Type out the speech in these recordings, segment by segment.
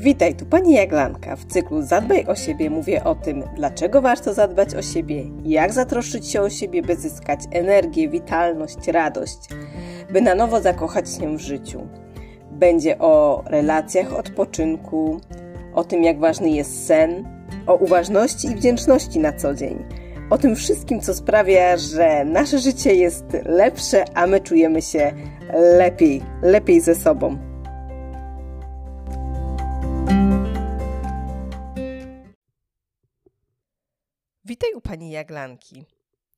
Witaj, tu pani Jaglanka. W cyklu Zadbaj o siebie mówię o tym, dlaczego warto zadbać o siebie, jak zatroszczyć się o siebie, by zyskać energię, witalność, radość, by na nowo zakochać się w życiu. Będzie o relacjach, odpoczynku, o tym, jak ważny jest sen, o uważności i wdzięczności na co dzień. O tym wszystkim, co sprawia, że nasze życie jest lepsze, a my czujemy się lepiej, lepiej ze sobą. Witaj u pani Jaglanki.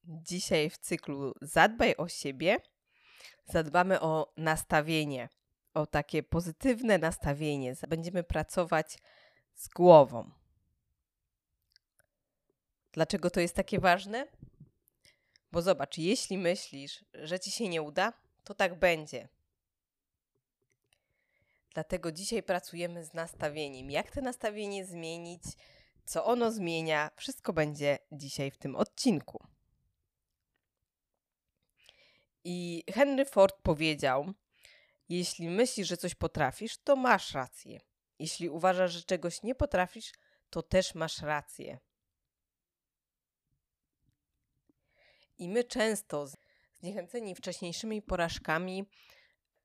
Dzisiaj w cyklu Zadbaj o siebie zadbamy o nastawienie, o takie pozytywne nastawienie. Będziemy pracować z głową. Dlaczego to jest takie ważne? Bo zobacz, jeśli myślisz, że ci się nie uda, to tak będzie. Dlatego dzisiaj pracujemy z nastawieniem. Jak to nastawienie zmienić? Co ono zmienia? Wszystko będzie dzisiaj w tym odcinku. I Henry Ford powiedział: Jeśli myślisz, że coś potrafisz, to masz rację. Jeśli uważasz, że czegoś nie potrafisz, to też masz rację. I my często, zniechęceni wcześniejszymi porażkami,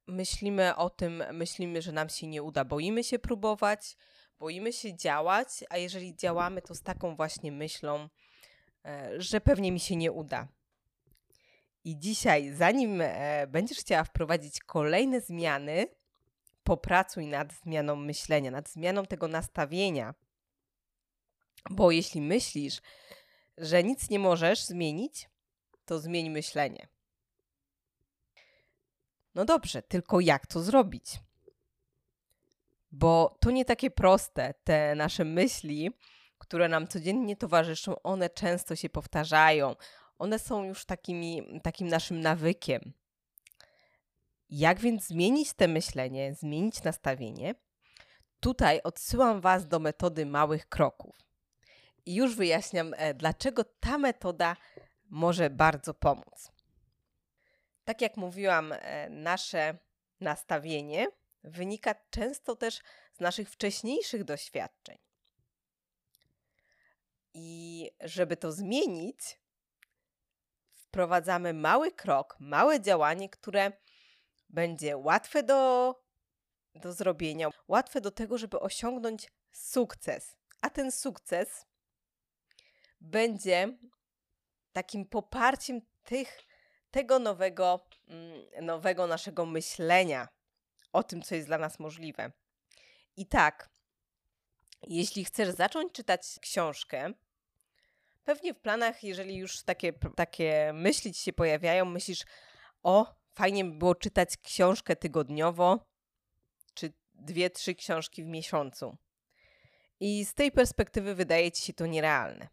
myślimy o tym, myślimy, że nam się nie uda, boimy się próbować, boimy się działać, a jeżeli działamy, to z taką właśnie myślą, e, że pewnie mi się nie uda. I dzisiaj, zanim e, będziesz chciała wprowadzić kolejne zmiany, popracuj nad zmianą myślenia, nad zmianą tego nastawienia. Bo jeśli myślisz, że nic nie możesz zmienić, to zmień myślenie. No dobrze, tylko jak to zrobić? Bo to nie takie proste. Te nasze myśli, które nam codziennie towarzyszą, one często się powtarzają. One są już takimi, takim naszym nawykiem. Jak więc zmienić te myślenie, zmienić nastawienie? Tutaj odsyłam Was do metody małych kroków. I już wyjaśniam, e, dlaczego ta metoda może bardzo pomóc. Tak jak mówiłam, e, nasze nastawienie wynika często też z naszych wcześniejszych doświadczeń. I żeby to zmienić, wprowadzamy mały krok, małe działanie, które będzie łatwe do, do zrobienia, łatwe do tego, żeby osiągnąć sukces. A ten sukces będzie takim poparciem tych, tego nowego, mm, nowego naszego myślenia o tym, co jest dla nas możliwe. I tak, jeśli chcesz zacząć czytać książkę, pewnie w planach, jeżeli już takie, takie myśli ci się pojawiają, myślisz, o, fajnie by było czytać książkę tygodniowo, czy dwie, trzy książki w miesiącu. I z tej perspektywy wydaje ci się to nierealne.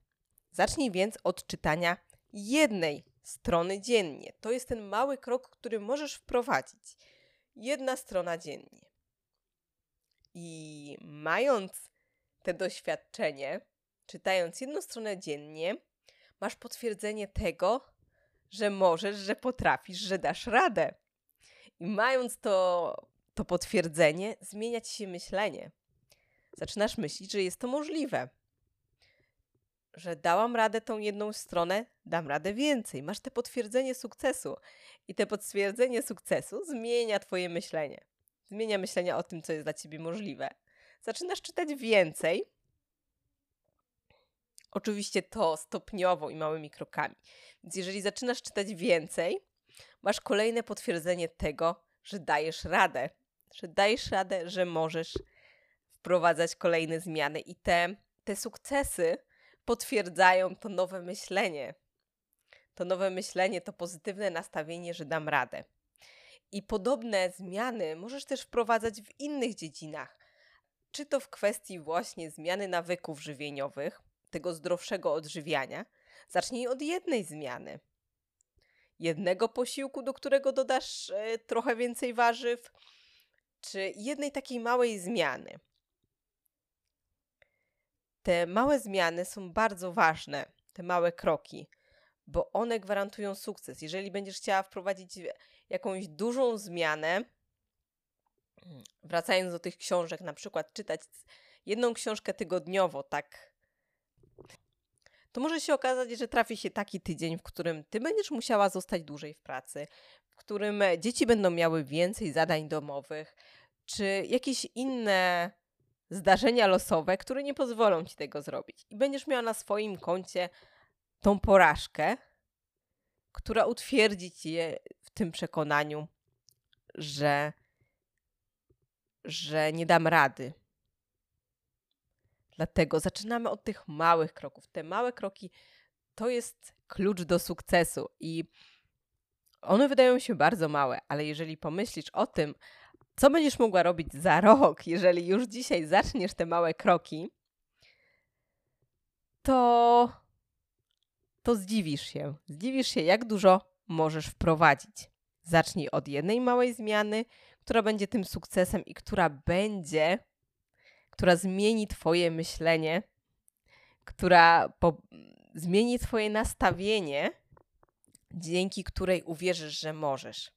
Zacznij więc od czytania jednej strony dziennie. To jest ten mały krok, który możesz wprowadzić. Jedna strona dziennie. I mając te doświadczenie, czytając jedną stronę dziennie, masz potwierdzenie tego, że możesz, że potrafisz, że dasz radę. I mając to, to potwierdzenie, zmieniać się myślenie. Zaczynasz myśleć, że jest to możliwe że dałam radę tą jedną stronę, dam radę więcej. Masz te potwierdzenie sukcesu. I te potwierdzenie sukcesu zmienia Twoje myślenie. Zmienia myślenie o tym, co jest dla Ciebie możliwe. Zaczynasz czytać więcej. Oczywiście to stopniowo i małymi krokami. Więc jeżeli zaczynasz czytać więcej, masz kolejne potwierdzenie tego, że dajesz radę. Że dajesz radę, że możesz wprowadzać kolejne zmiany i te, te sukcesy potwierdzają to nowe myślenie. To nowe myślenie, to pozytywne nastawienie, że dam radę. I podobne zmiany możesz też wprowadzać w innych dziedzinach. Czy to w kwestii właśnie zmiany nawyków żywieniowych, tego zdrowszego odżywiania. Zacznij od jednej zmiany. Jednego posiłku, do którego dodasz e, trochę więcej warzyw, czy jednej takiej małej zmiany te małe zmiany są bardzo ważne, te małe kroki, bo one gwarantują sukces. Jeżeli będziesz chciała wprowadzić jakąś dużą zmianę, wracając do tych książek, na przykład czytać jedną książkę tygodniowo, tak, to może się okazać, że trafi się taki tydzień, w którym ty będziesz musiała zostać dłużej w pracy, w którym dzieci będą miały więcej zadań domowych, czy jakieś inne zdarzenia losowe, które nie pozwolą ci tego zrobić. I będziesz miała na swoim koncie tą porażkę, która utwierdzi cię w tym przekonaniu, że, że nie dam rady. Dlatego zaczynamy od tych małych kroków. Te małe kroki to jest klucz do sukcesu i one wydają się bardzo małe, ale jeżeli pomyślisz o tym, co będziesz mogła robić za rok, jeżeli już dzisiaj zaczniesz te małe kroki, to, to zdziwisz się. Zdziwisz się, jak dużo możesz wprowadzić. Zacznij od jednej małej zmiany, która będzie tym sukcesem i która będzie, która zmieni Twoje myślenie, która po, zmieni Twoje nastawienie, dzięki której uwierzysz, że możesz.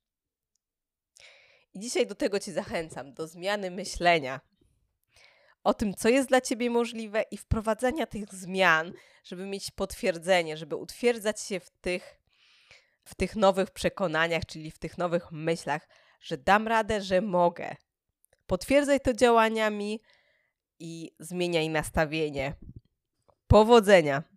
I dzisiaj do tego Cię zachęcam, do zmiany myślenia o tym, co jest dla Ciebie możliwe i wprowadzania tych zmian, żeby mieć potwierdzenie, żeby utwierdzać się w tych, w tych nowych przekonaniach, czyli w tych nowych myślach, że dam radę, że mogę. Potwierdzaj to działaniami i zmieniaj nastawienie. Powodzenia!